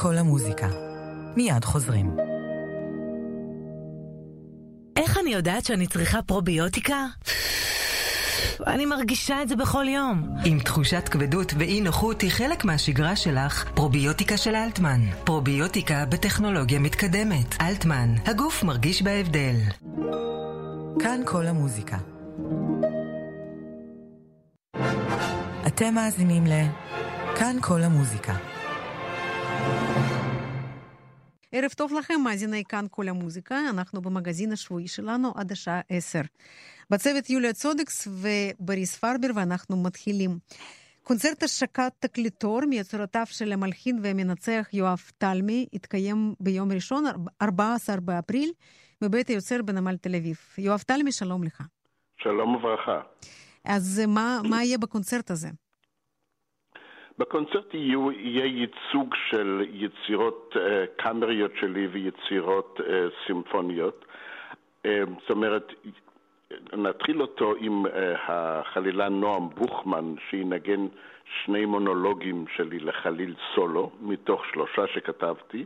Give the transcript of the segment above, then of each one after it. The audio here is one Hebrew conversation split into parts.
כל המוזיקה. מיד חוזרים. איך אני יודעת שאני צריכה פרוביוטיקה? אני מרגישה את זה בכל יום. אם תחושת כבדות ואי נוחות היא חלק מהשגרה שלך, פרוביוטיקה של אלטמן. פרוביוטיקה בטכנולוגיה מתקדמת. אלטמן, הגוף מרגיש בהבדל. כאן כל המוזיקה. אתם מאזינים ל... כאן כל המוזיקה. ערב טוב לכם, מאזיני כאן כל המוזיקה, אנחנו במגזין השבועי שלנו עד השעה 10. בצוות יוליה צודקס ובריס פרבר, ואנחנו מתחילים. קונצרט השקת תקליטור מיצירותיו של המלחין והמנצח יואב תלמי התקיים ביום ראשון, 14 באפריל, בבית היוצר בנמל תל אביב. יואב תלמי, שלום לך. שלום וברכה. אז מה, מה יהיה בקונצרט הזה? בקונצרט יהיו, יהיה ייצוג של יצירות uh, קאמריות שלי ויצירות uh, סימפוניות. Uh, זאת אומרת, נתחיל אותו עם החלילה נועם בוכמן, שינגן שני מונולוגים שלי לחליל סולו, מתוך שלושה שכתבתי.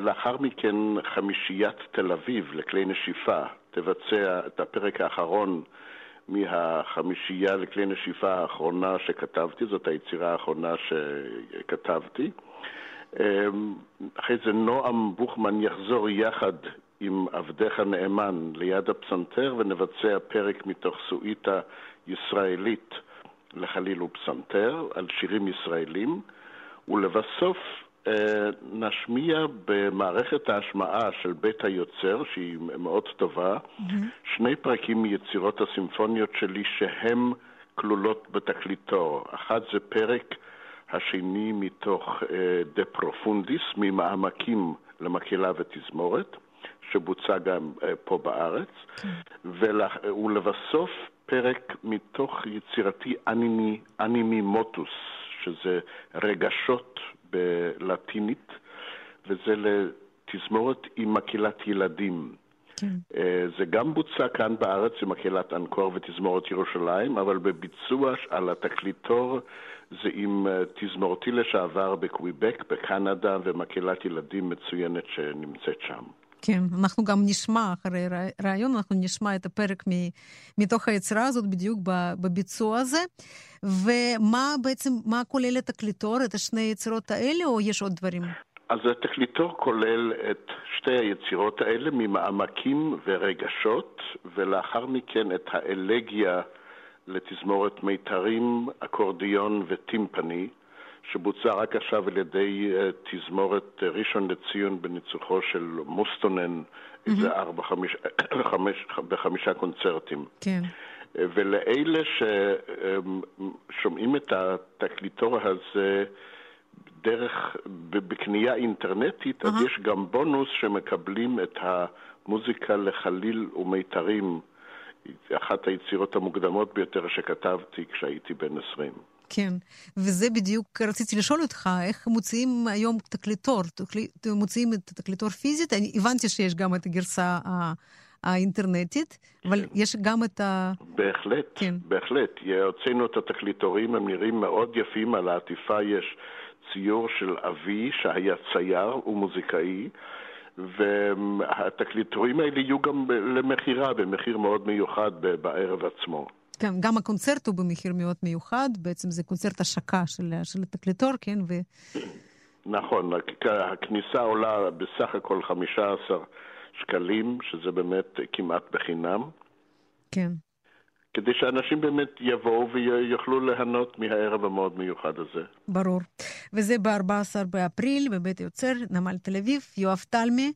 לאחר מכן חמישיית תל אביב לכלי נשיפה תבצע את הפרק האחרון מהחמישייה לכלי נשיפה האחרונה שכתבתי, זאת היצירה האחרונה שכתבתי. אמ, אחרי זה נועם בוכמן יחזור יחד עם עבדך הנאמן ליד הפסנתר ונבצע פרק מתוך סואיטה ישראלית לחליל ופסנתר על שירים ישראלים, ולבסוף נשמיע במערכת ההשמעה של בית היוצר, שהיא מאוד טובה, mm-hmm. שני פרקים מיצירות הסימפוניות שלי שהן כלולות בתקליטור. אחד זה פרק השני מתוך De uh, Profundis, ממעמקים למקהלה ותזמורת, שבוצע גם uh, פה בארץ, mm-hmm. ולבסוף פרק מתוך יצירתי Animi, Animi Motus, שזה רגשות בלטינית, וזה לתזמורת עם מקהלת ילדים. כן. אה, זה גם בוצע כאן בארץ עם מקהלת אנקור ותזמורת ירושלים, אבל בביצוע על התקליטור זה עם אה, תזמורתי לשעבר בקוויבק, בקנדה, ומקהלת ילדים מצוינת שנמצאת שם. כן, אנחנו גם נשמע, אחרי ראיון, אנחנו נשמע את הפרק מתוך היצירה הזאת בדיוק בביצוע הזה. ומה בעצם, מה כולל התקליטור, את השני היצירות האלה, או יש עוד דברים? אז התקליטור כולל את שתי היצירות האלה ממעמקים ורגשות, ולאחר מכן את האלגיה לתזמורת מיתרים, אקורדיון וטימפני. שבוצע רק עכשיו על ידי אה, תזמורת אה, ראשון לציון בניצוחו של מוסטונן, איזה. ארבע, חמיש, חמש, בחמישה קונצרטים. כן. אה, ולאלה ששומעים את התקליטור הזה דרך, בקנייה אינטרנטית, uh-huh. אז יש גם בונוס שמקבלים את המוזיקה לחליל ומיתרים, אחת היצירות המוקדמות ביותר שכתבתי כשהייתי בן 20. כן, וזה בדיוק רציתי לשאול אותך, איך מוציאים היום תקליטור? מוציאים את התקליטור פיזית? אני הבנתי שיש גם את הגרסה האינטרנטית, אבל כן. יש גם את ה... בהחלט, כן. בהחלט. הוצאנו את התקליטורים, הם נראים מאוד יפים, על העטיפה יש ציור של אבי שהיה צייר ומוזיקאי. והתקליטורים האלה יהיו גם למכירה, במחיר מאוד מיוחד בערב עצמו. כן, גם הקונצרט הוא במחיר מאוד מיוחד, בעצם זה קונצרט השקה של, של התקליטור, כן? ו... נכון, הכניסה עולה בסך הכל 15 שקלים, שזה באמת כמעט בחינם. כן. כדי שאנשים באמת יבואו ויוכלו ליהנות מהערב המאוד מיוחד הזה. ברור. וזה ב-14 באפריל בבית היוצר, נמל תל אביב, יואב תלמי,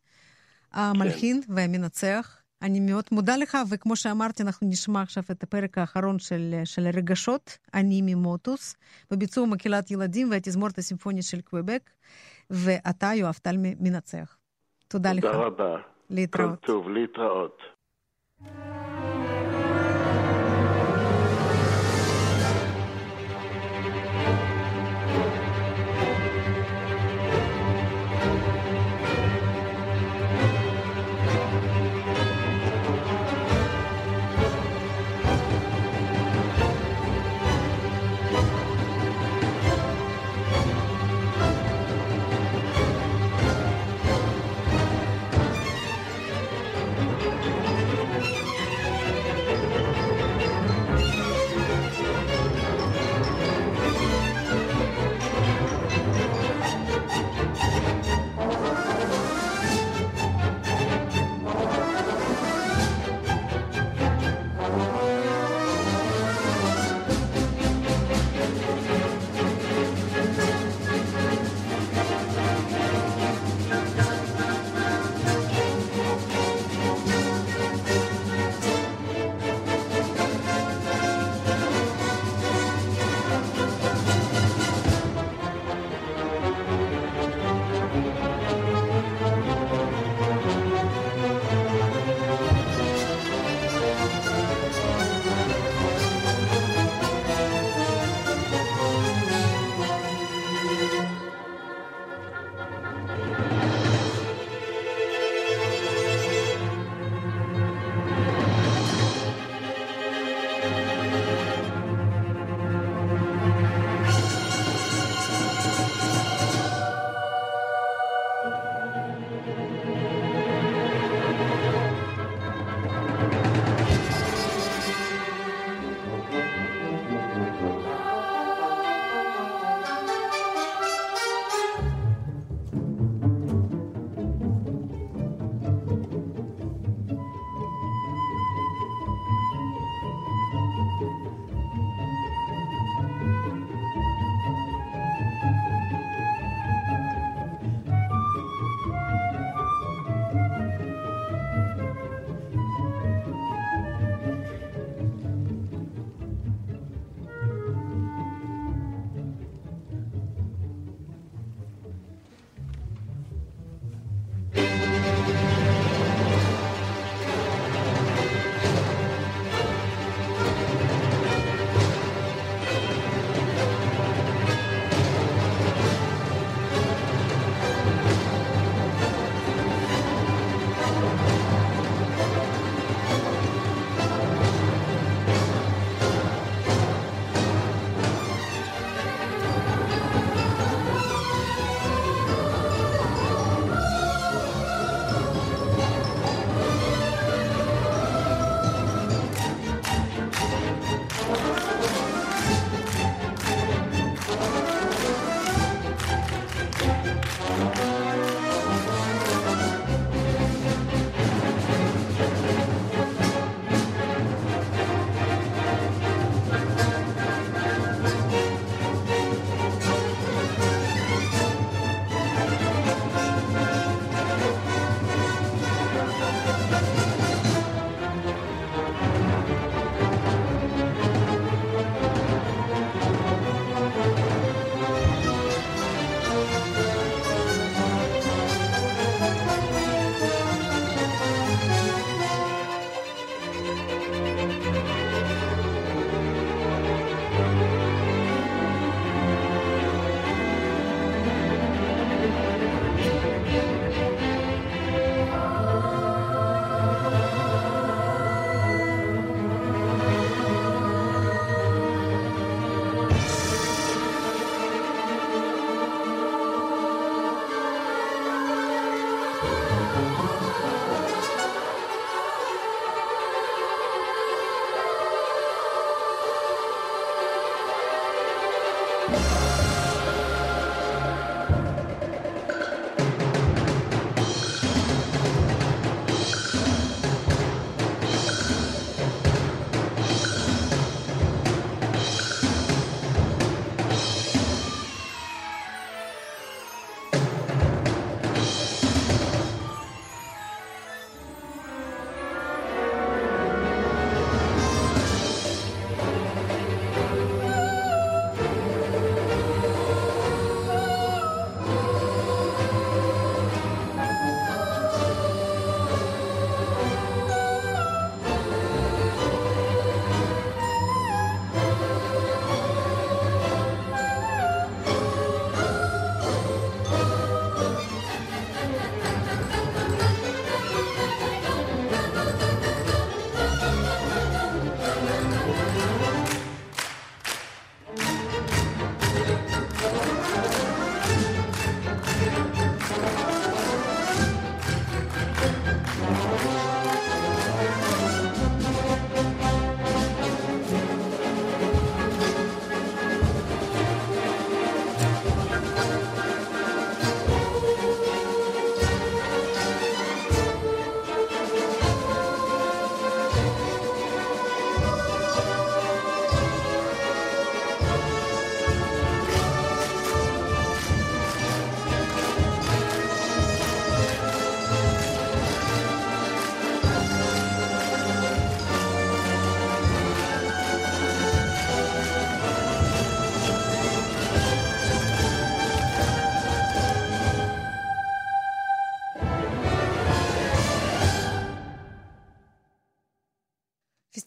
המלחין כן. והמנצח. אני מאוד מודה לך, וכמו שאמרתי, אנחנו נשמע עכשיו את הפרק האחרון של, של הרגשות, אני ממוטוס, בביצוע מקהלת ילדים והתזמורת הסימפונית של קוויבק, ואתה, יואב טל, מנצח. תודה, תודה לך. תודה רבה. להתראות. כל טוב, להתראות.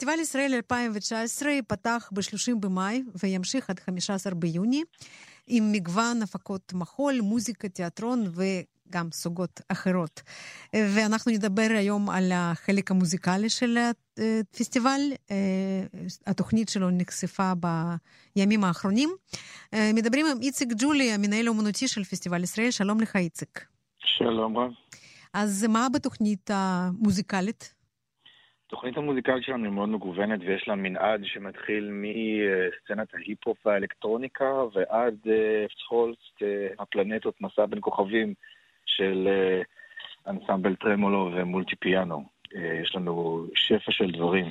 פסטיבל ישראל 2019 פתח ב-30 במאי וימשיך עד 15 ביוני עם מגוון הפקות מחול, מוזיקה, תיאטרון וגם סוגות אחרות. ואנחנו נדבר היום על החלק המוזיקלי של הפסטיבל. התוכנית שלו נחשפה בימים האחרונים. מדברים עם איציק ג'ולי, המנהל האומנותי של פסטיבל ישראל. שלום לך, איציק. שלום רב. אז מה בתוכנית המוזיקלית? התוכנית המוזיקלית שלנו היא מאוד מגוונת ויש לה מנעד שמתחיל מסצנת ההיפ-הופ והאלקטרוניקה ועד פצחולסט, הפלנטות, מסע בין כוכבים של אנסמבל טרמולו ומולטי פיאנו. יש לנו שפע של דברים.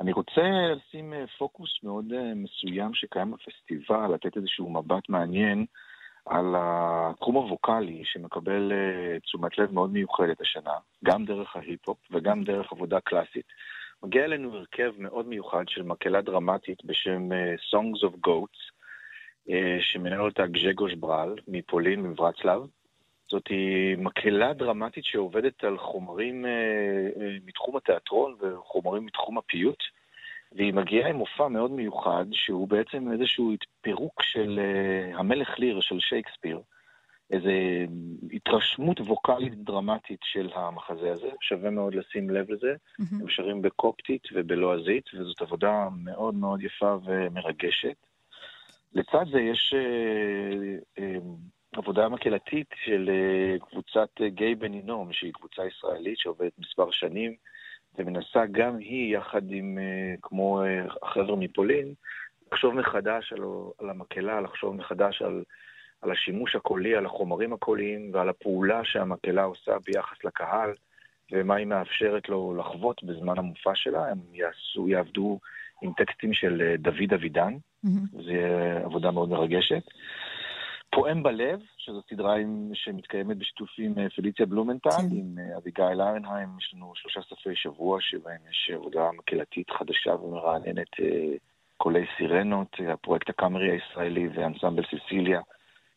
אני רוצה לשים פוקוס מאוד מסוים שקיים בפסטיבל, לתת איזשהו מבט מעניין על התחום הווקאלי שמקבל תשומת לב מאוד מיוחדת השנה, גם דרך ההיפ-הופ וגם דרך עבודה קלאסית. מגיע אלינו הרכב מאוד מיוחד של מקהלה דרמטית בשם Songs of Goats, שמנהל אותה גז'גוש ברל מפולין, מברצלב. זאת מקהלה דרמטית שעובדת על חומרים מתחום התיאטרון וחומרים מתחום הפיוט. והיא מגיעה עם מופע מאוד מיוחד, שהוא בעצם איזשהו פירוק של uh, המלך ליר של שייקספיר, איזו התרשמות ווקאלית דרמטית של המחזה הזה, שווה מאוד לשים לב לזה. Mm-hmm. הם שרים בקופטית ובלועזית, וזאת עבודה מאוד מאוד יפה ומרגשת. לצד זה יש uh, uh, עבודה מקהלתית של קבוצת גיי בן הינום, שהיא קבוצה ישראלית שעובדת מספר שנים. ומנסה גם היא, יחד עם, כמו החבר'ה מפולין, לחשוב מחדש על, על המקהלה, לחשוב מחדש על, על השימוש הקולי, על החומרים הקוליים ועל הפעולה שהמקהלה עושה ביחס לקהל, ומה היא מאפשרת לו לחוות בזמן המופע שלה. הם יעשו, יעבדו עם טקסטים של דוד אבידן, mm-hmm. זו עבודה מאוד מרגשת. פועם בלב, שזו סדרה עם, שמתקיימת בשיתוף עם פליציה בלומנטל, כן. עם אביגיל ארנהיים, יש לנו שלושה סופי שבוע שבהם יש עבודה מקהלתית חדשה ומרעננת, קולי סירנות, הפרויקט הקאמרי הישראלי ואנסמבל סיסיליה,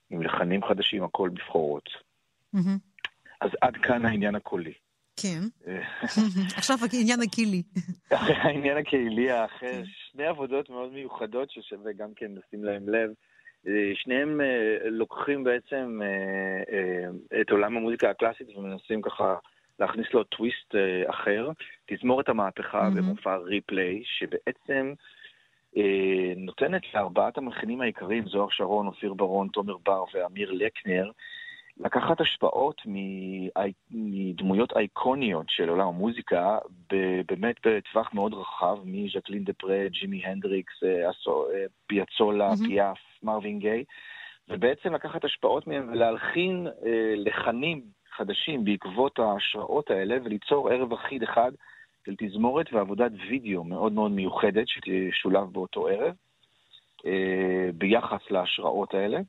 עם לחנים חדשים, הכל בבחורות. Mm-hmm. אז עד כאן העניין הקולי. כן. עכשיו העניין הקהילי. העניין הקהילי האחר, שני עבודות מאוד מיוחדות ששווה גם כן לשים להם לב. שניהם לוקחים בעצם את עולם המוזיקה הקלאסית ומנסים ככה להכניס לו טוויסט אחר. תזמורת המהפכה mm-hmm. במופע ריפליי, שבעצם נותנת לארבעת המכינים העיקריים, זוהר שרון, אופיר ברון, תומר בר ואמיר לקנר, לקחת השפעות מדמויות אייקוניות של עולם המוזיקה, באמת בטווח מאוד רחב, מז'קלין דה פרה, ג'ימי הנדריקס, פיאצולה, mm-hmm. פיאף, מרווין גיי, ובעצם לקחת השפעות מהם ולהלחין אה, לחנים חדשים בעקבות ההשראות האלה, וליצור ערב אחיד אחד של תזמורת ועבודת וידאו מאוד מאוד מיוחדת שתשולב באותו ערב, אה, ביחס להשראות האלה.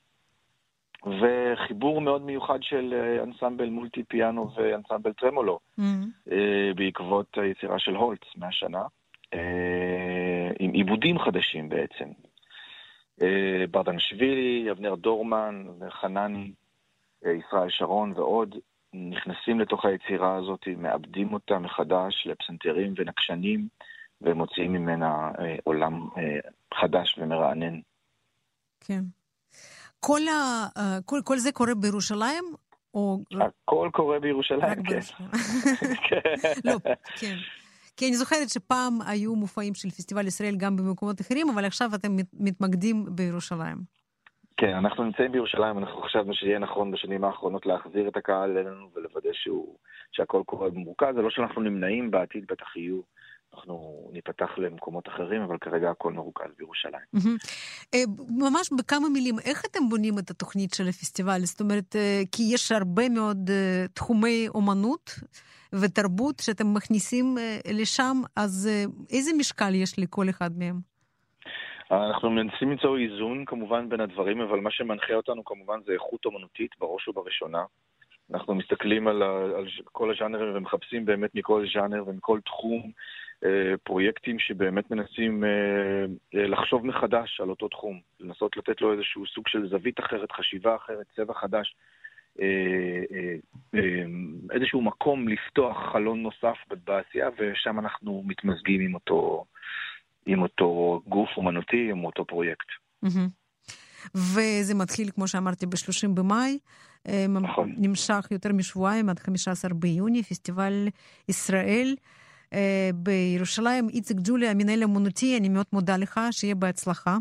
וחיבור מאוד מיוחד של אנסמבל מולטי פיאנו ואנסמבל טרמולו, mm-hmm. בעקבות היצירה של הולץ מהשנה, עם עיבודים חדשים בעצם. ברדנשווילי, אבנר דורמן, חנני, ישראל שרון ועוד, נכנסים לתוך היצירה הזאת, מאבדים אותה מחדש לפסנתרים ונקשנים, ומוציאים ממנה עולם חדש ומרענן. כן. כל, ה, כל, כל זה קורה בירושלים? או... הכל קורה בירושלים, כן. לא, כן. כי אני זוכרת שפעם היו מופעים של פסטיבל ישראל גם במקומות אחרים, אבל עכשיו אתם מתמקדים בירושלים. כן, אנחנו נמצאים בירושלים, אנחנו חשבנו שיהיה נכון בשנים האחרונות להחזיר את הקהל אלינו ולוודא שהוא, שהכל קורה במורכז. זה לא שאנחנו נמנעים בעתיד, בטח יהיו אנחנו ניפתח למקומות אחרים, אבל כרגע הכל מרוכז בירושלים. ממש בכמה מילים, איך אתם בונים את התוכנית של הפסטיבל? זאת אומרת, כי יש הרבה מאוד תחומי אומנות ותרבות שאתם מכניסים לשם, אז איזה משקל יש לכל אחד מהם? אנחנו מנסים למצוא איזון כמובן בין הדברים, אבל מה שמנחה אותנו כמובן זה איכות אומנותית בראש ובראשונה. אנחנו מסתכלים על, על כל הז'אנרים ומחפשים באמת מכל ז'אנר ומכל תחום פרויקטים שבאמת מנסים לחשוב מחדש על אותו תחום, לנסות לתת לו איזשהו סוג של זווית אחרת, חשיבה אחרת, צבע חדש, איזשהו מקום לפתוח חלון נוסף בעשייה, ושם אנחנו מתמזגים עם אותו, עם אותו גוף אומנותי, עם אותו פרויקט. וזה מתחיל, כמו שאמרתי, ב-30 במאי. נכון. נמשך יותר משבועיים עד 15 ביוני, פסטיבל ישראל. בירושלים, איציק ג'ולי, המנהל האמנותי, אני מאוד מודה לך, שיהיה בהצלחה.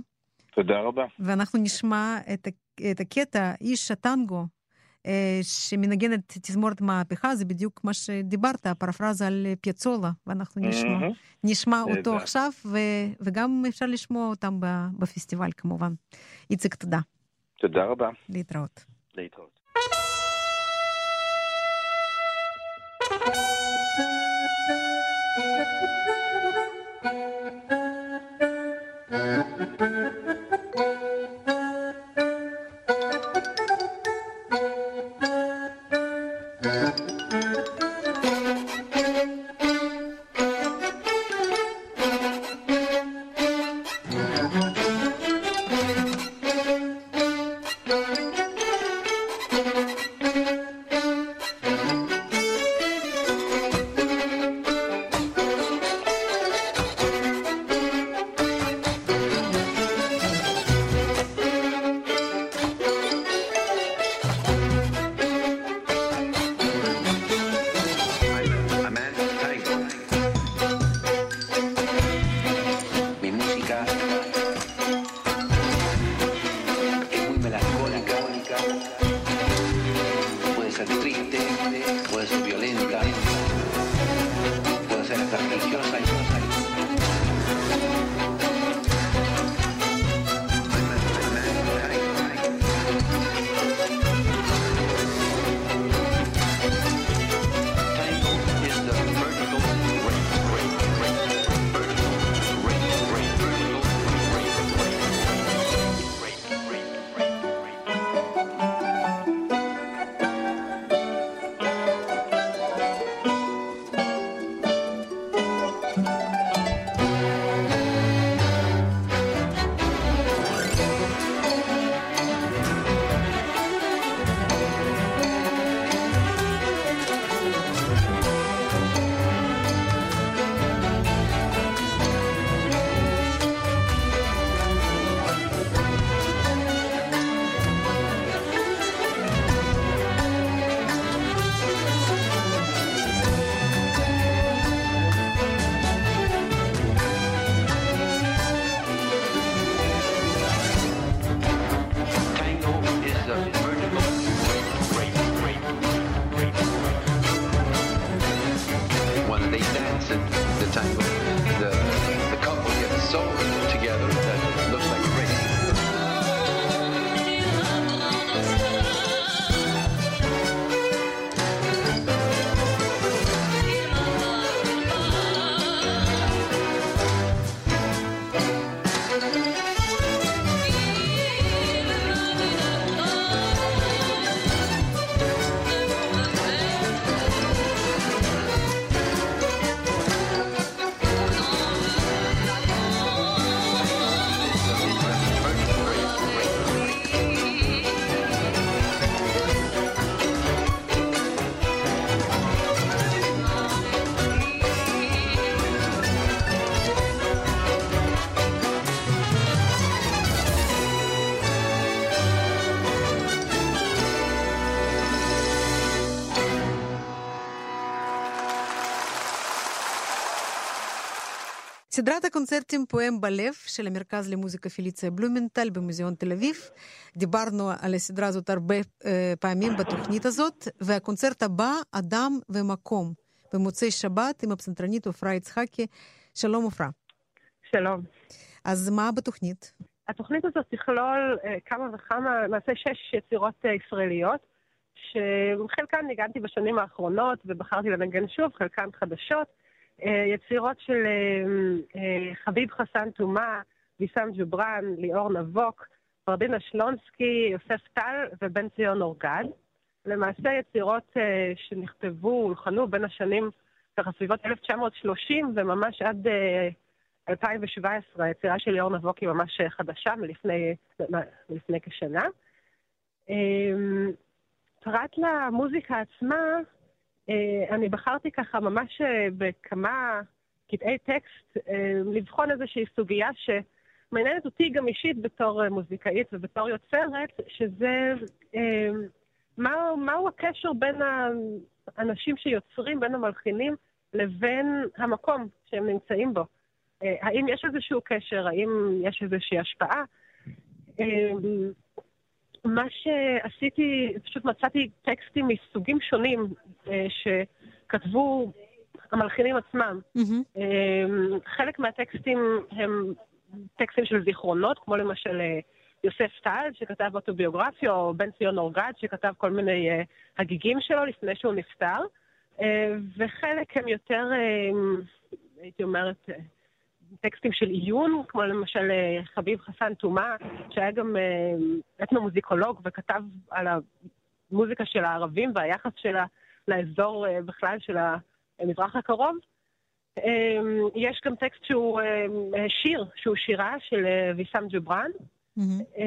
תודה רבה. ואנחנו נשמע את, את הקטע, איש הטנגו, שמנגן את תזמורת מהפכה, זה בדיוק מה שדיברת, הפרפרזה על פיאצולה, ואנחנו נשמע, mm-hmm. נשמע אותו עכשיו, ו, וגם אפשר לשמוע אותם בפסטיבל כמובן. איציק, תודה. תודה רבה. להתראות. להתראות. Música סדרת הקונצרטים פועם בלב של המרכז למוזיקה פיליציה בלומנטל במוזיאון תל אביב. דיברנו על הסדרה הזאת הרבה אה, פעמים בתוכנית הזאת, והקונצרט הבא, אדם ומקום, במוצאי שבת עם הפסנתרנית עפרה יצחקי. שלום עפרה. שלום. אז מה בתוכנית? התוכנית הזאת תכלול אה, כמה וכמה, למעשה שש יצירות אה, ישראליות, שחלקן ניגנתי בשנים האחרונות ובחרתי לנגן שוב, חלקן חדשות. אה, יצירות של אה, אה, חביב חסן תומה, ויסאם ג'ובראן, ליאור נבוק, פרדינה שלונסקי, יוסף טל ובן ציון אורגד. למעשה יצירות שנכתבו, הולחנו בין השנים, ככה סביבות 1930 וממש עד 2017, היצירה של ליאור נבוק היא ממש חדשה מלפני, מלפני כשנה. פרט למוזיקה עצמה, אני בחרתי ככה ממש אה, בכמה קטעי טקסט, לבחון איזושהי סוגיה שמעניינת אותי גם אישית בתור מוזיקאית ובתור יוצרת, שזה מה, מהו הקשר בין האנשים שיוצרים, בין המלחינים, לבין המקום שהם נמצאים בו. האם יש איזשהו קשר? האם יש איזושהי השפעה? מה שעשיתי, פשוט מצאתי טקסטים מסוגים שונים שכתבו המלחינים עצמם. Mm-hmm. חלק מהטקסטים הם טקסטים של זיכרונות, כמו למשל יוסף טל, שכתב אוטוביוגרפיה, או בן ציון אורגד, שכתב כל מיני הגיגים שלו לפני שהוא נפטר. וחלק הם יותר, הייתי אומרת, טקסטים של עיון, כמו למשל חביב חסן תומה, שהיה גם אתנומוזיקולוג וכתב על המוזיקה של הערבים והיחס שלה לאזור בכלל של המזרח הקרוב. יש גם טקסט שהוא שיר, שהוא שירה של ויסאם ג'ובראן. Mm-hmm.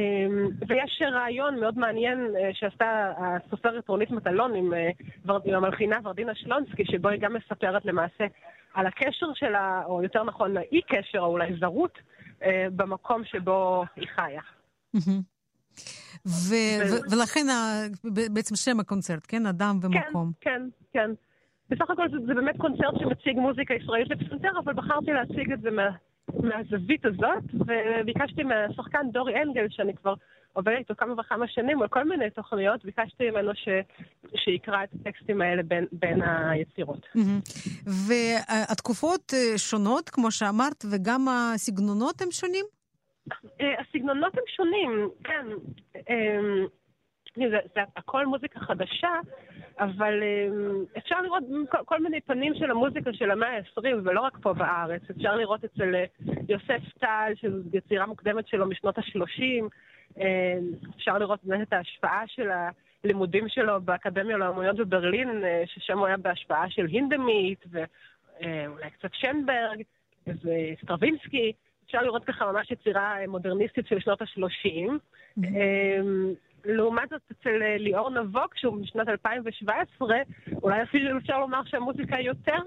ויש רעיון מאוד מעניין שעשתה הסופרת רונית מטלון עם, עם המלחינה ורדינה שלונסקי, שבו היא גם מספרת למעשה על הקשר שלה, או יותר נכון, האי קשר, או אולי זרות, במקום שבו היא חיה. Mm-hmm. ולכן בעצם שם הקונצרט, כן? אדם ומקום. כן, כן, כן. בסך הכל זה, זה באמת קונצרט שמציג מוזיקה ישראלית לפסנתר, אבל בחרתי להציג את זה מה, מהזווית הזאת, וביקשתי מהשחקן דורי אנגל, שאני כבר עובדת איתו כמה וכמה שנים על כל מיני תוכניות, ביקשתי ממנו ש... שיקרא את הטקסטים האלה בין, בין היצירות. Mm-hmm. והתקופות שונות, כמו שאמרת, וגם הסגנונות הם שונים? הסגנונות הם שונים, כן. זה, זה הכל מוזיקה חדשה, אבל אפשר לראות כל, כל מיני פנים של המוזיקה של המאה ה-20, ולא רק פה בארץ. אפשר לראות אצל יוסף טל, שזו יצירה מוקדמת שלו משנות ה-30. אפשר לראות באמת את ההשפעה של הלימודים שלו באקדמיה לאמנויות בברלין, ששם הוא היה בהשפעה של הינדמית, ואולי קצת שנברג, וסטרווינסקי. אפשר לראות ככה ממש יצירה מודרניסטית של שנות ה-30. Mm-hmm. לעומת זאת, אצל ליאור נבוק, שהוא משנת 2017, אולי אפילו אפשר לומר שהמוזיקה יותר...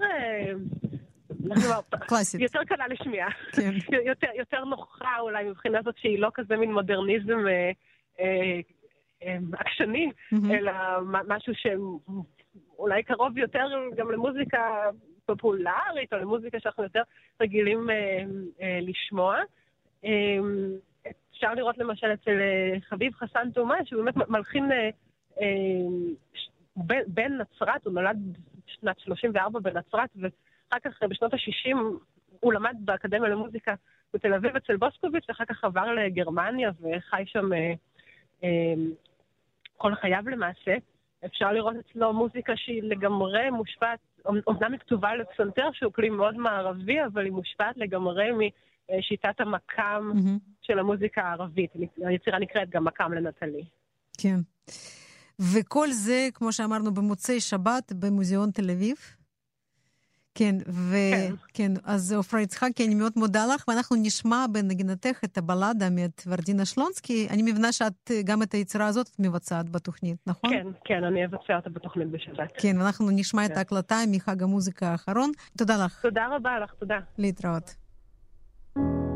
קלאסית. יותר קלה לשמיעה. כן. יותר, יותר נוחה אולי מבחינה זאת שהיא לא כזה מין מודרניזם אה, אה, אה, עקשני, mm-hmm. אלא משהו שאולי קרוב יותר גם למוזיקה פופולרית, או למוזיקה שאנחנו יותר רגילים אה, אה, לשמוע. אה, אפשר לראות למשל אצל אה, חביב חסן תומה, שהוא באמת מלחין אה, אה, בן, נצרת, הוא נולד בשנת 34 בנצרת, ואחר כך בשנות ה-60 הוא למד באקדמיה למוזיקה בתל אביב אצל בוסקוביץ', ואחר כך עבר לגרמניה וחי שם כל חייו למעשה. אפשר לראות אצלו מוזיקה שהיא לגמרי מושפעת, אומנם היא כתובה לפסנתר, שהוא כלי מאוד מערבי, אבל היא מושפעת לגמרי משיטת המקאם mm-hmm. של המוזיקה הערבית. היצירה נקראת גם מקאם לנטלי. כן. וכל זה, כמו שאמרנו, במוצאי שבת במוזיאון תל אביב. כן, וכן, כן, אז עופרה יצחקי, אני מאוד מודה לך, ואנחנו נשמע בנגינתך את הבלדה מאת ורדינה שלונסקי. אני מבינה שאת, גם את היצירה הזאת מבצעת בתוכנית, נכון? כן, כן, אני אבצע אותה בתוכנית בשבת. כן, ואנחנו נשמע כן. את ההקלטה מחג המוזיקה האחרון. תודה לך. תודה רבה לך, תודה. להתראות. thank you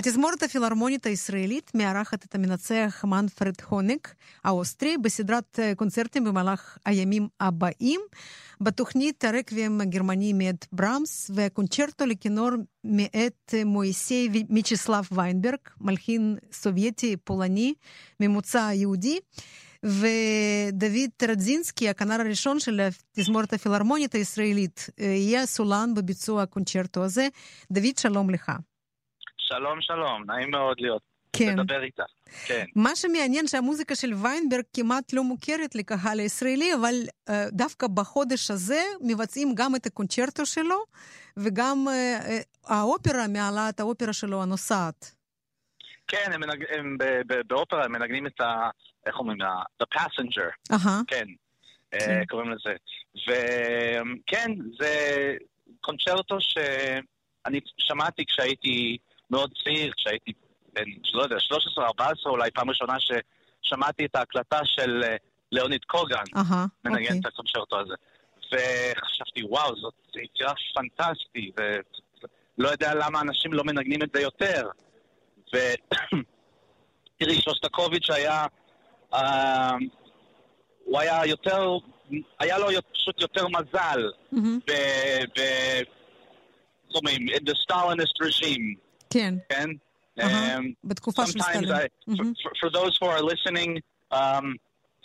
התזמורת הפילהרמונית הישראלית מארחת את המנצח מנפרד הונק האוסטרי בסדרת קונצרטים במהלך הימים הבאים. בתוכנית הרקוויאם הגרמני מאת ברמס והקונצ'רטו לכינור מאת מויסי מיצ'סלב ויינברג, מלחין סובייטי פולני ממוצא יהודי. ודוד רדזינסקי, הכנר הראשון של התזמורת הפילהרמונית הישראלית, יהיה סולן בביצוע הקונצ'רטו הזה. דוד, שלום לך. שלום, שלום, נעים מאוד להיות. כן. לדבר איתך, כן. מה שמעניין שהמוזיקה של ויינברג כמעט לא מוכרת לקהל הישראלי, אבל uh, דווקא בחודש הזה מבצעים גם את הקונצ'רטו שלו, וגם uh, uh, האופרה, מעלת האופרה שלו הנוסעת. כן, הם, מנג... הם ב... ב... באופרה הם מנגנים את ה... איך אומרים? ה... The Passenger. אהה. כן. כן. קוראים לזה. וכן, זה קונצ'רטו שאני שמעתי כשהייתי מאוד צעיר, כשהייתי בן, לא יודע, 13-14 אולי, פעם ראשונה ששמעתי את ההקלטה של אה, ליאוניד קוגן, אהה, מנגן אוקיי. את הקונצ'רטו הזה. וחשבתי, וואו, זאת יצירה פנטסטית, ולא יודע למה אנשים לא מנגנים את זה יותר. ותראי, שוסטקוביץ' היה, אה, הוא היה יותר, היה לו פשוט יותר מזל מהמם. ב... ב... איך אומרים, in the Stalinist regime, כן, כן? אהה, Um, בתקופה של sometimes סטלין. I, for, מהמם. for, for those who are listening, um,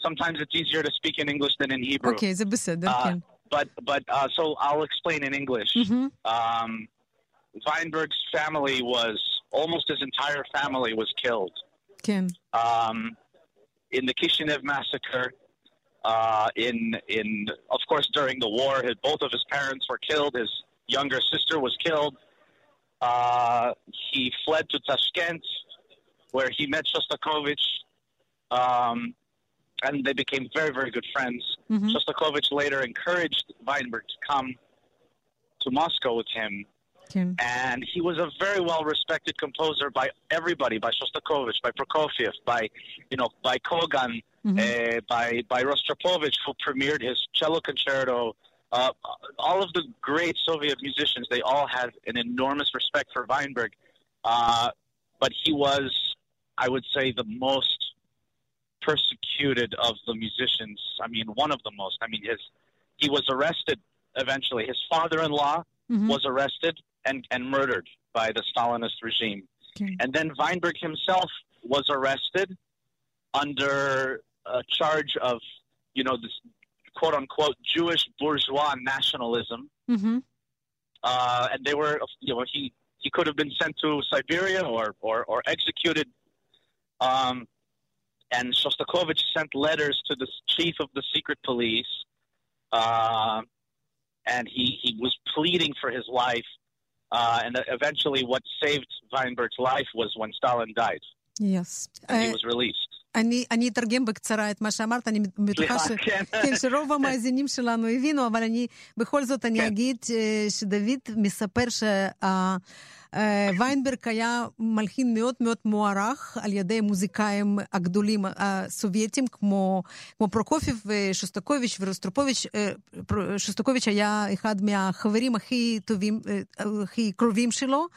sometimes it's easier to speak in English than in Hebrew. אוקיי, זה בסדר, Uh, כן. But but uh, so I'll explain in English. מהמם. Um, Weinberg's family was almost his entire family was killed כן, um, in the Kishinev massacre. Uh, in in of course during the war, his, both of his parents were killed. His younger sister was killed. Uh, he fled to Tashkent, where he met Shostakovich, um, and they became very, very good friends. Mm-hmm. Shostakovich later encouraged Weinberg to come to Moscow with him. And he was a very well respected composer by everybody, by Shostakovich, by Prokofiev, by you know, by Kogan, mm-hmm. uh, by by Rostropovich, who premiered his cello concerto uh, all of the great Soviet musicians, they all had an enormous respect for Weinberg. Uh, but he was, I would say, the most persecuted of the musicians. I mean, one of the most. I mean, his he was arrested eventually. His father-in-law mm-hmm. was arrested and, and murdered by the Stalinist regime. Okay. And then Weinberg himself was arrested under a charge of, you know, this quote unquote Jewish bourgeois nationalism. Mm-hmm. Uh, and they were, you know, he, he could have been sent to Siberia or, or, or executed. Um, and Shostakovich sent letters to the chief of the secret police, uh, and he, he was pleading for his life. Uh, and eventually, what saved Weinberg's life was when Stalin died. Yes. And he was released. אני אני אתרגם בקצרה את מה שאמרת, אני בטוחה ש... כן. כן, שרוב המאזינים שלנו הבינו, אבל אני בכל זאת אני כן. אגיד אה, שדוד מספר שוויינברג היה מלחין מאוד מאוד מוערך על ידי המוזיקאים הגדולים הסובייטים, כמו, כמו פרוקופיב ושוסטקוביץ' ורוסטרופוביץ'. אה, שוסטקוביץ' היה אחד מהחברים הכי טובים, אה, הכי קרובים שלו.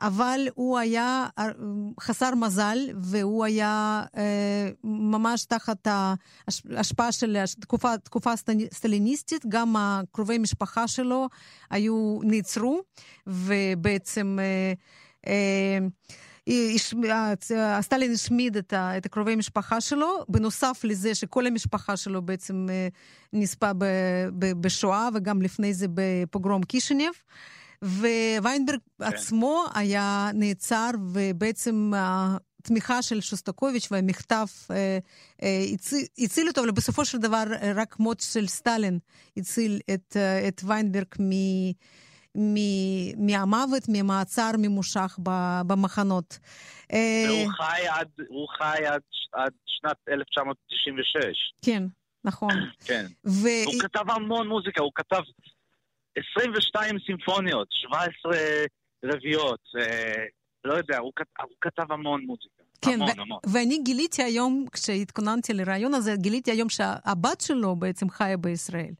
אבל הוא היה אה, חסר מזל, והוא היה אה, ממש תחת ההשפעה של התקופה, תקופה סטליניסטית, גם הקרובי משפחה שלו היו, נעצרו, ובעצם... אה, סטלין השמיד את, את הקרובי משפחה שלו, בנוסף לזה שכל המשפחה שלו בעצם נספה בשואה וגם לפני זה בפוגרום קישינב. וויינברג כן. עצמו היה נעצר, ובעצם התמיכה של שוסטקוביץ' והמכתב אה, אה, הציל, אותו, אבל בסופו של דבר אה, רק מות של סטלין הציל את, את ויינברג מ... מהמוות, ממעצר ממושך במחנות. והוא חי עד, הוא חי עד, עד שנת 1996. כן, נכון. כן. ו... הוא כתב המון מוזיקה, הוא כתב 22 סימפוניות, 17 רביעיות, אה, לא יודע, הוא, כת, הוא כתב המון מוזיקה. כן, המון, ו- המון. ואני גיליתי היום, כשהתכוננתי לרעיון הזה, גיליתי היום שהבת שלו בעצם חיה בישראל.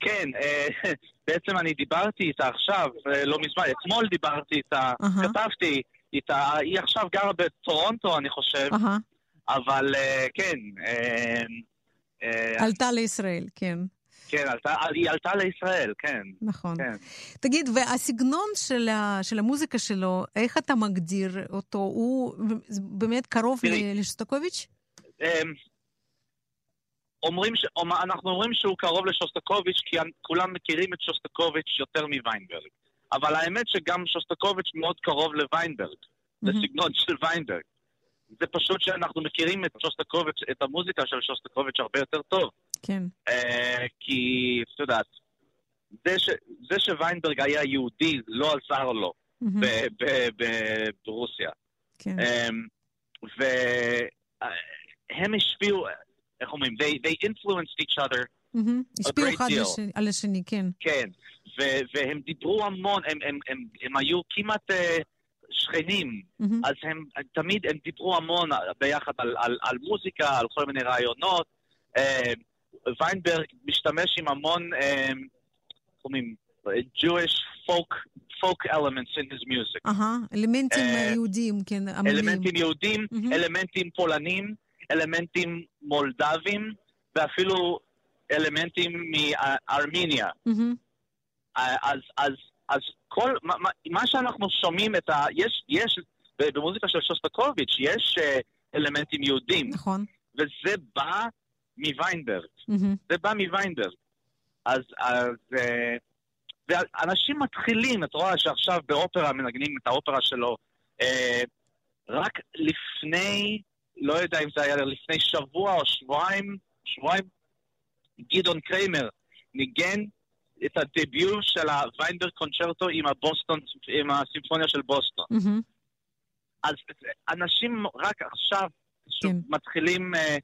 כן, אה, בעצם אני דיברתי איתה עכשיו, אה, לא מזמן, אתמול דיברתי איתה, אהה. כתבתי, איתה, היא עכשיו גרה בטורונטו, אני חושב, אהה. אבל כן, עלתה לישראל, כן, כן, עלתה, היא עלתה לישראל, כן, נכון. כן. תגיד, והסגנון של, ה, של המוזיקה שלו, איך אתה מגדיר אותו? הוא באמת קרוב תראי. ל- לשוסטקוביץ'? אמ, אומרים ש... אנחנו אומרים שהוא קרוב לשוסטקוביץ' כי כולם מכירים את שוסטקוביץ' יותר מוויינברג. אבל האמת שגם שוסטקוביץ' מאוד קרוב לוויינברג, מהמם. לסגנון של ויינברג. זה פשוט שאנחנו מכירים את שוסטקוביץ', את המוזיקה של שוסטקוביץ' הרבה יותר טוב. כן, אה, כי, את יודעת, זה, ש... זה שוויינברג היה יהודי לא עזר לו ברוסיה. כן, Um, והם השפיעו, איך אומרים? They, they influenced each other. השפיעו great אחד על השני, כן. כן. ו- והם דיברו המון, הם, הם, הם, הם היו כמעט uh, שכנים, אז הם תמיד, הם דיברו המון ביחד על, על, על מוזיקה, על כל מיני רעיונות. ויינברג משתמש עם המון, איך אומרים? Jewish folk, folk elements in his music. אהה, אלמנטים אה, יהודיים, כן, עממיים. אלמנטים יהודים. אלמנטים פולנים, אלמנטים מולדבים, ואפילו אלמנטים מארמניה. אז, אז, אז כל, מה, מה- מה שאנחנו שומעים את ה... יש, יש, במוזיקה של שוסטקוביץ', יש אה, אלמנטים יהודים, נכון. וזה בא מוויינברג. מהמם, זה בא מוויינברג. אז, אז אה, ואנשים מתחילים, את רואה שעכשיו באופרה מנגנים את האופרה שלו, אה, רק לפני, לא יודע אם זה היה לפני שבוע או שבועיים, שבועיים, גדעון קריימר ניגן את הדביוט של הוויינברג קונצ'רטו עם הבוסטון, עם הסימפוניה של בוסטון. מהמם, אז אנשים רק עכשיו כן. מתחילים אה,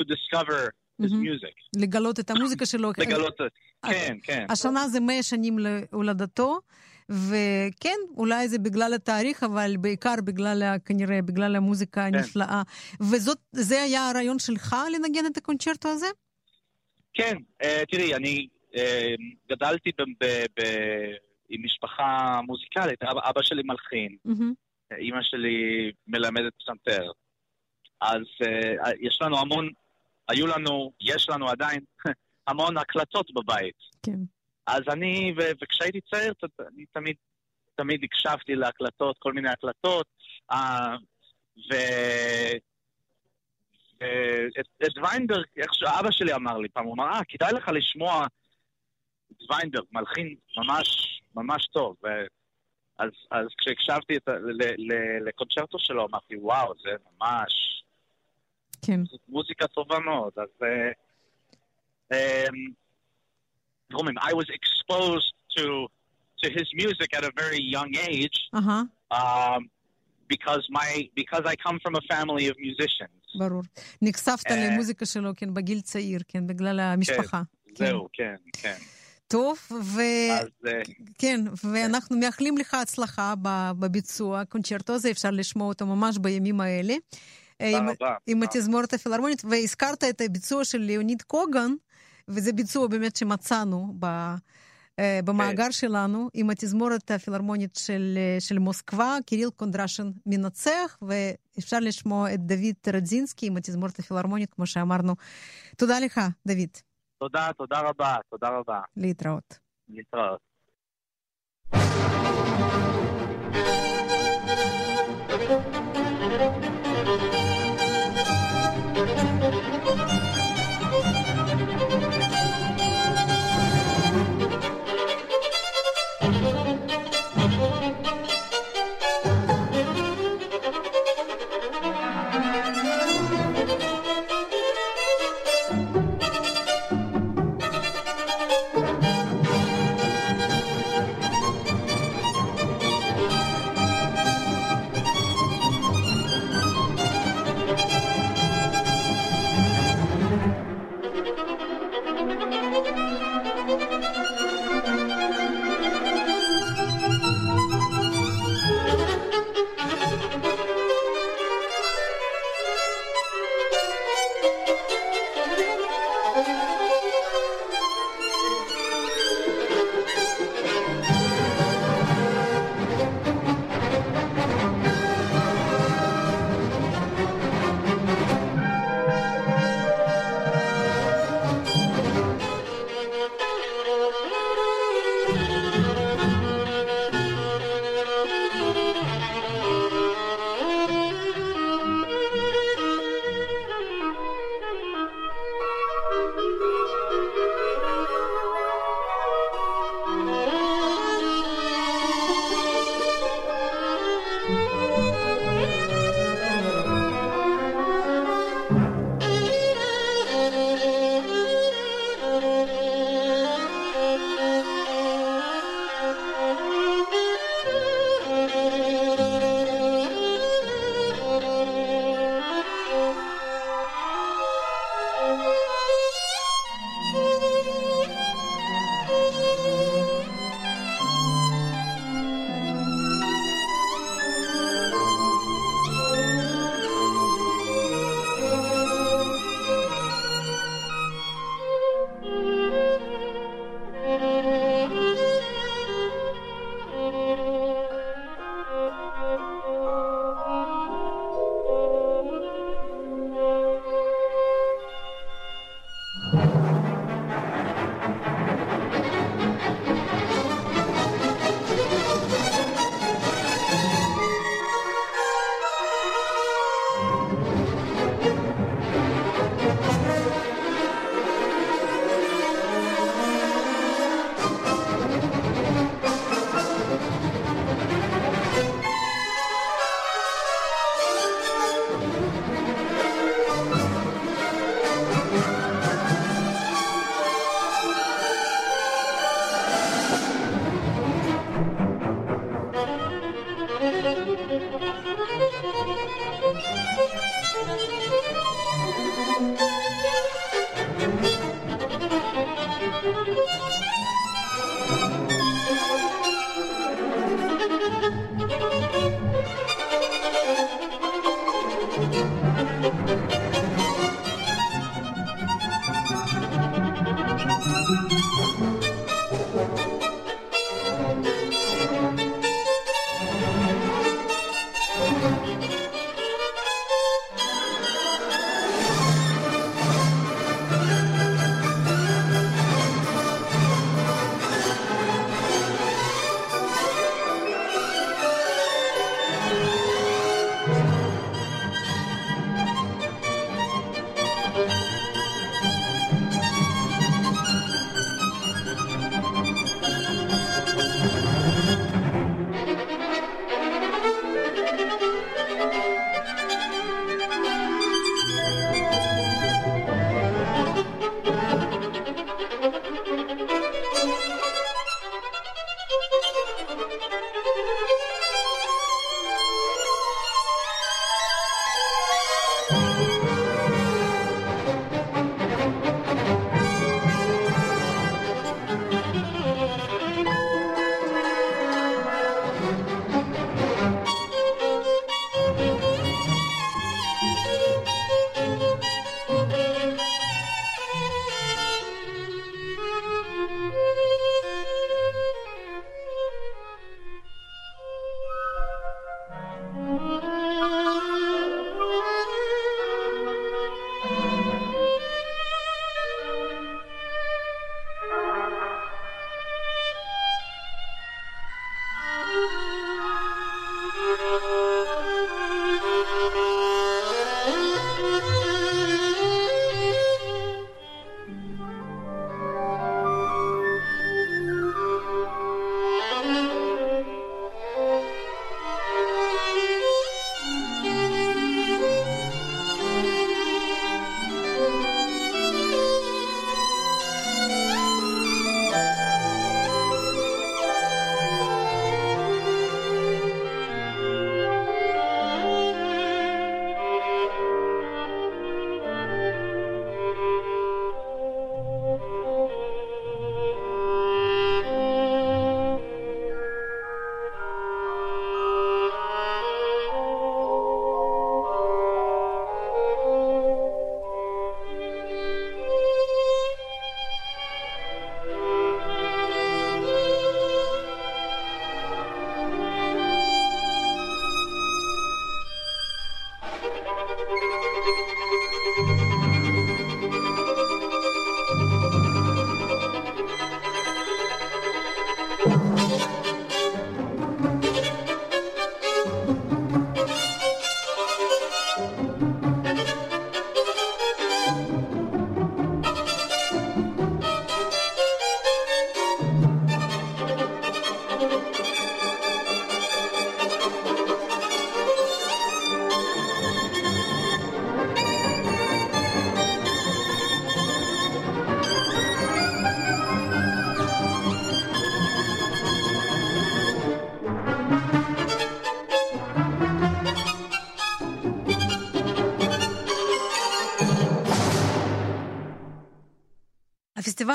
to discover his מהמם. music. לגלות את המוזיקה שלו. לגלות, כן, כן. השנה זה 100 שנים להולדתו, וכן, אולי זה בגלל התאריך, אבל בעיקר בגלל, כנראה, בגלל המוזיקה הנפלאה. וזה היה הרעיון שלך לנגן את הקונצ'רטו הזה? כן, אה, תראי, אני אה, גדלתי עם משפחה מוזיקלית, אבא, שלי מלחין, מהמם, אימא שלי מלמדת פסנתר. אז אה, יש לנו המון, היו לנו, יש לנו עדיין המון הקלטות בבית. כן. אז אני, ו- וכשהייתי צעיר, ת- אני תמיד, תמיד הקשבתי להקלטות, כל מיני הקלטות, אה, ו... ואת את ויינברג, איך שאבא שלי אמר לי פעם, הוא אמר, אה, כדאי לך לשמוע את ויינברג, מלחין ממש, ממש טוב. ו... אז, אז כשהקשבתי את, ל- ל- לקונצ'רטו שלו, אמרתי, וואו, זה ממש, כן. זאת מוזיקה טובה מאוד. אז... אומרים, I was exposed to, to his music at a very young age אהה, um, because, my, because I come from a family of musicians. ברור. נחשפת אה, למוזיקה שלו, כן, בגיל צעיר, כן, בגלל המשפחה. כן. זהו, כן, כן. טוב, אז אה, וכן, ואנחנו מאחלים לך הצלחה בביצוע. הקונצ'רטו הזה, אפשר לשמוע אותו ממש בימים האלה. עם- רבה. עם התזמורת הפילהרמונית, והזכרת את הביצוע של ליאוניד קוגן, וזה ביצוע באמת שמצאנו ב, במאגר שלנו, עם התזמורת הפילהרמונית של, של מוסקבה, קיריל קונדרשן מנצח, ואפשר לשמוע את דוד רדזינסקי עם התזמורת הפילהרמונית, כמו שאמרנו. תודה לך, דוד. תודה, תודה רבה, תודה רבה. להתראות. להתראות.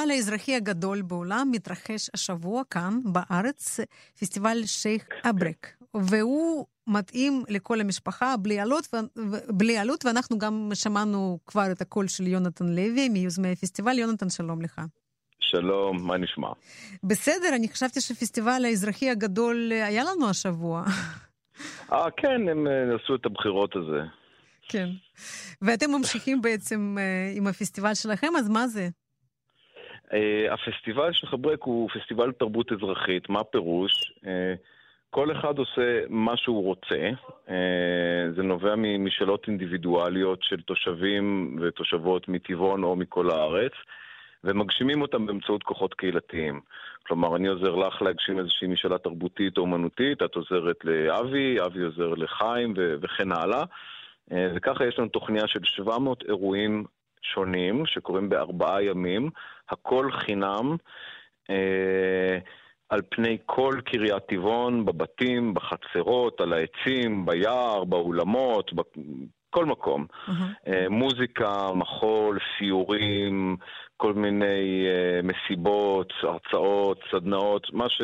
הפסטיבל האזרחי הגדול בעולם מתרחש השבוע כאן, בארץ, פסטיבל שייח' אברק, והוא מתאים לכל המשפחה בלי עלות, בלי עלות, ואנחנו גם שמענו כבר את הקול של יונתן לוי, מיוזמי הפסטיבל. יונתן, שלום לך. שלום, מה נשמע? בסדר, אני חשבתי שפסטיבל האזרחי הגדול היה לנו השבוע. אה, כן, הם עשו את הבחירות הזה. כן. ואתם ממשיכים בעצם עם הפסטיבל שלכם, אז מה זה? Uh, הפסטיבל של חברק הוא פסטיבל תרבות אזרחית, מה פירוש? Uh, כל אחד עושה מה שהוא רוצה, uh, זה נובע משאלות אינדיבידואליות של תושבים ותושבות מטבעון או מכל הארץ, ומגשימים אותם באמצעות כוחות קהילתיים. כלומר, אני עוזר לך להגשים איזושהי משאלה תרבותית או אומנותית, את עוזרת לאבי, אבי עוזר לחיים ו- וכן הלאה. וככה יש לנו תוכניה של 700 אירועים שונים שקורים בארבעה ימים, הכל חינם, אה, על פני כל קריית טבעון, בבתים, בחצרות, על העצים, ביער, באולמות, בכל מקום. Mm-hmm. אה, מוזיקה, מחול, סיורים, כל מיני אה, מסיבות, הרצאות, סדנאות, מה ש...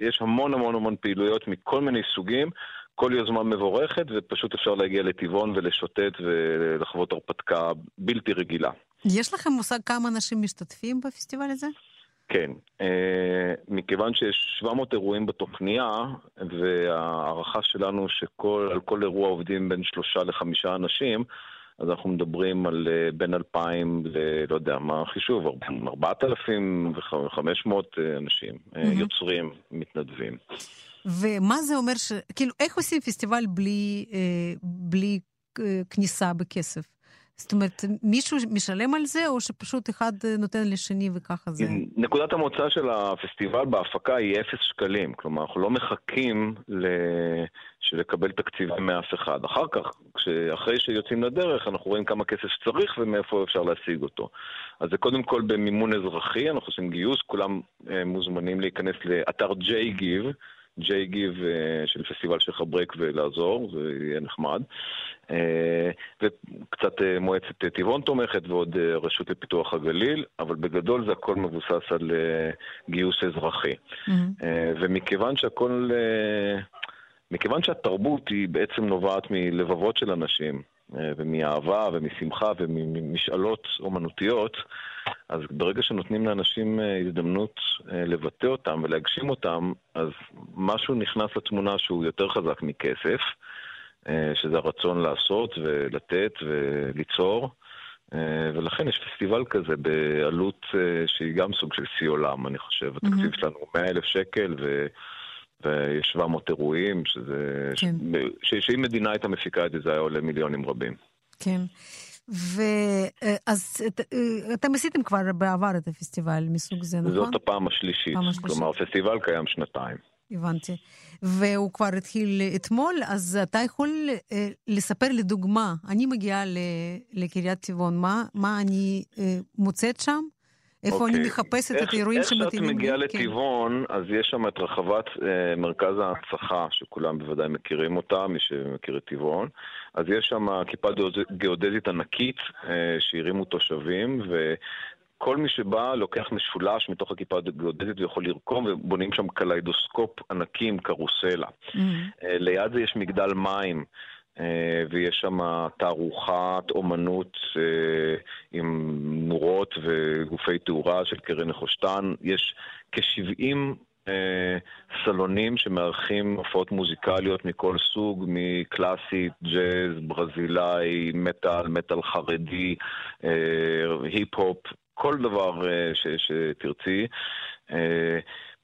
יש המון המון המון פעילויות מכל מיני סוגים. כל יוזמה מבורכת, ופשוט אפשר להגיע לטבעון ולשוטט ולחוות הרפתקה בלתי רגילה. יש לכם מושג כמה אנשים משתתפים בפסטיבל הזה? כן. אה, מכיוון שיש 700 אירועים בתוכניה, וההערכה שלנו שעל כל אירוע עובדים בין שלושה לחמישה אנשים, אז אנחנו מדברים על בין 2,000 ל... לא יודע, מה החישוב? 4,500 אנשים, mm-hmm. יוצרים, מתנדבים. ומה זה אומר ש... כאילו, איך עושים פסטיבל בלי, אה, בלי אה, כניסה בכסף? זאת אומרת, מישהו משלם על זה, או שפשוט אחד נותן לשני וככה זה? נקודת המוצא של הפסטיבל בהפקה היא אפס שקלים. כלומר, אנחנו לא מחכים ל... לקבל תקציבים מאף אחד. אחר כך, אחרי שיוצאים לדרך, אנחנו רואים כמה כסף שצריך ומאיפה אפשר להשיג אותו. אז זה קודם כל במימון אזרחי, אנחנו עושים גיוס, כולם אה, מוזמנים להיכנס לאתר JGive. ג'יי גיב אה, של פסטיבל של חברק ולעזור, זה יהיה נחמד. אה, וקצת אה, מועצת טבעון תומכת ועוד רשות לפיתוח הגליל, אבל בגדול זה הכל מבוסס על גיוס אזרחי. Mm-hmm. ומכיוון שהכל... מכיוון שהתרבות היא בעצם נובעת מלבבות של אנשים, ומאהבה ומשמחה ומשאלות אומנותיות, אז ברגע שנותנים לאנשים אה, הזדמנות אה, לבטא אותם ולהגשים אותם, אז משהו נכנס לתמונה שהוא יותר חזק מכסף, אה, שזה הרצון לעשות ולתת וליצור. ולכן יש פסטיבל כזה בעלות שהיא גם סוג של שיא עולם, אני חושב. התקציב שלנו הוא 100 אלף שקל ו... ויש 700 אירועים, שזה... כן. ש... שאם מדינה הייתה מפיקה את זה, זה היה עולה מיליונים רבים. כן. ואז אה, אתם עשיתם כבר בעבר את הפסטיבל מסוג זה, נכון? זאת הפעם השלישית. פעם השלישית. כלומר, הפסטיבל קיים שנתיים. הבנתי. והוא כבר התחיל אתמול, אז אתה יכול אה, לספר לי דוגמה. אני מגיעה לקריית טבעון, מה, מה אני אה, מוצאת שם? איפה okay. אני אוקיי. מחפשת איך, את האירועים שמתאימים איך שאת מגיעה כן. לטבעון, אז יש שם את רחבת אה, מרכז ההנצחה, שכולם בוודאי מכירים אותה, מי שמכיר את טבעון. אז יש שם כיפה גיאודזית ענקית אה, שהרימו תושבים, ו... כל מי שבא לוקח משולש מתוך הכיפה הגיאודזית ויכול לרקום, ובונים שם קליידוסקופ ענקי עם קרוסלה. Mm-hmm. ליד זה יש מגדל מים. אה, ויש שם תערוכת אומנות אה, עם נורות וגופי תאורה של קרן נחושתן. יש כ-70 אה, סלונים שמארחים הופעות מוזיקליות מכל סוג, מקלאסית, ג'אז, ברזילאי, מטאל, מטאל חרדי, היפ-הופ, כל דבר ש, שתרצי.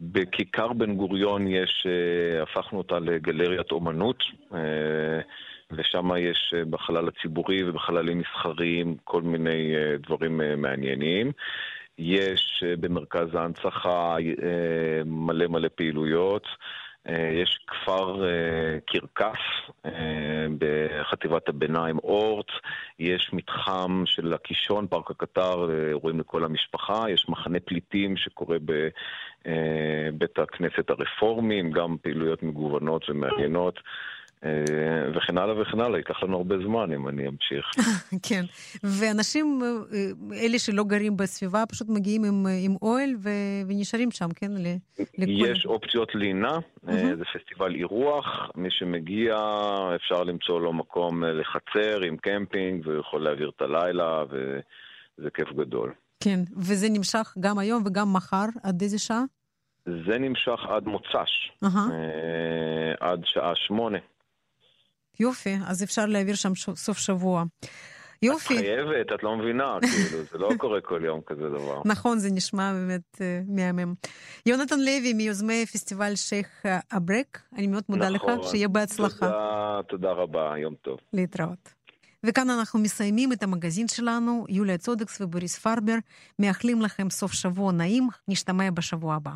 בכיכר בן גוריון יש, הפכנו אותה לגלריית אומנות. ושם יש אה, בחלל הציבורי ובחללים מסחריים כל מיני אה, דברים אה, מעניינים. יש במרכז ההנצחה מלא מלא פעילויות. יש כפר קרקס בחטיבת הביניים אורט, יש מתחם של הקישון, פארק הקטר, רואים לכל המשפחה, יש מחנה פליטים שקורה בבית הכנסת הרפורמי, עם גם פעילויות מגוונות ומעניינות. אה, וכן הלאה וכן הלאה, ייקח לנו הרבה זמן אם אני אמשיך. כן, ואנשים, אה, אלה שלא גרים בסביבה, פשוט מגיעים עם, עם אוהל ו, ונשארים שם, כן? לכל... יש אופציות לינה, mm-hmm. זה פסטיבל אירוח, מי שמגיע אפשר למצוא לו מקום לחצר עם קמפינג, והוא יכול להעביר את הלילה, וזה כיף גדול. כן, וזה נמשך גם היום וגם מחר, עד איזה שעה? זה נמשך עד מוצ"ש, uh-huh. עד שעה שמונה. יופי, אז אפשר להעביר שם סוף שבוע. יופי. את חייבת, את לא מבינה, כאילו, זה לא קורה כל יום כזה דבר. נכון, זה נשמע באמת uh, מהמם. יונתן לוי, מיוזמי פסטיבל שייח' אברק, אני מאוד מודה נכון, לך, שיהיה בהצלחה. תודה, תודה רבה, יום טוב. להתראות. וכאן אנחנו מסיימים את המגזין שלנו, יוליה צודקס ובוריס פרבר, מאחלים לכם סוף שבוע נעים, נשתמע בשבוע הבא.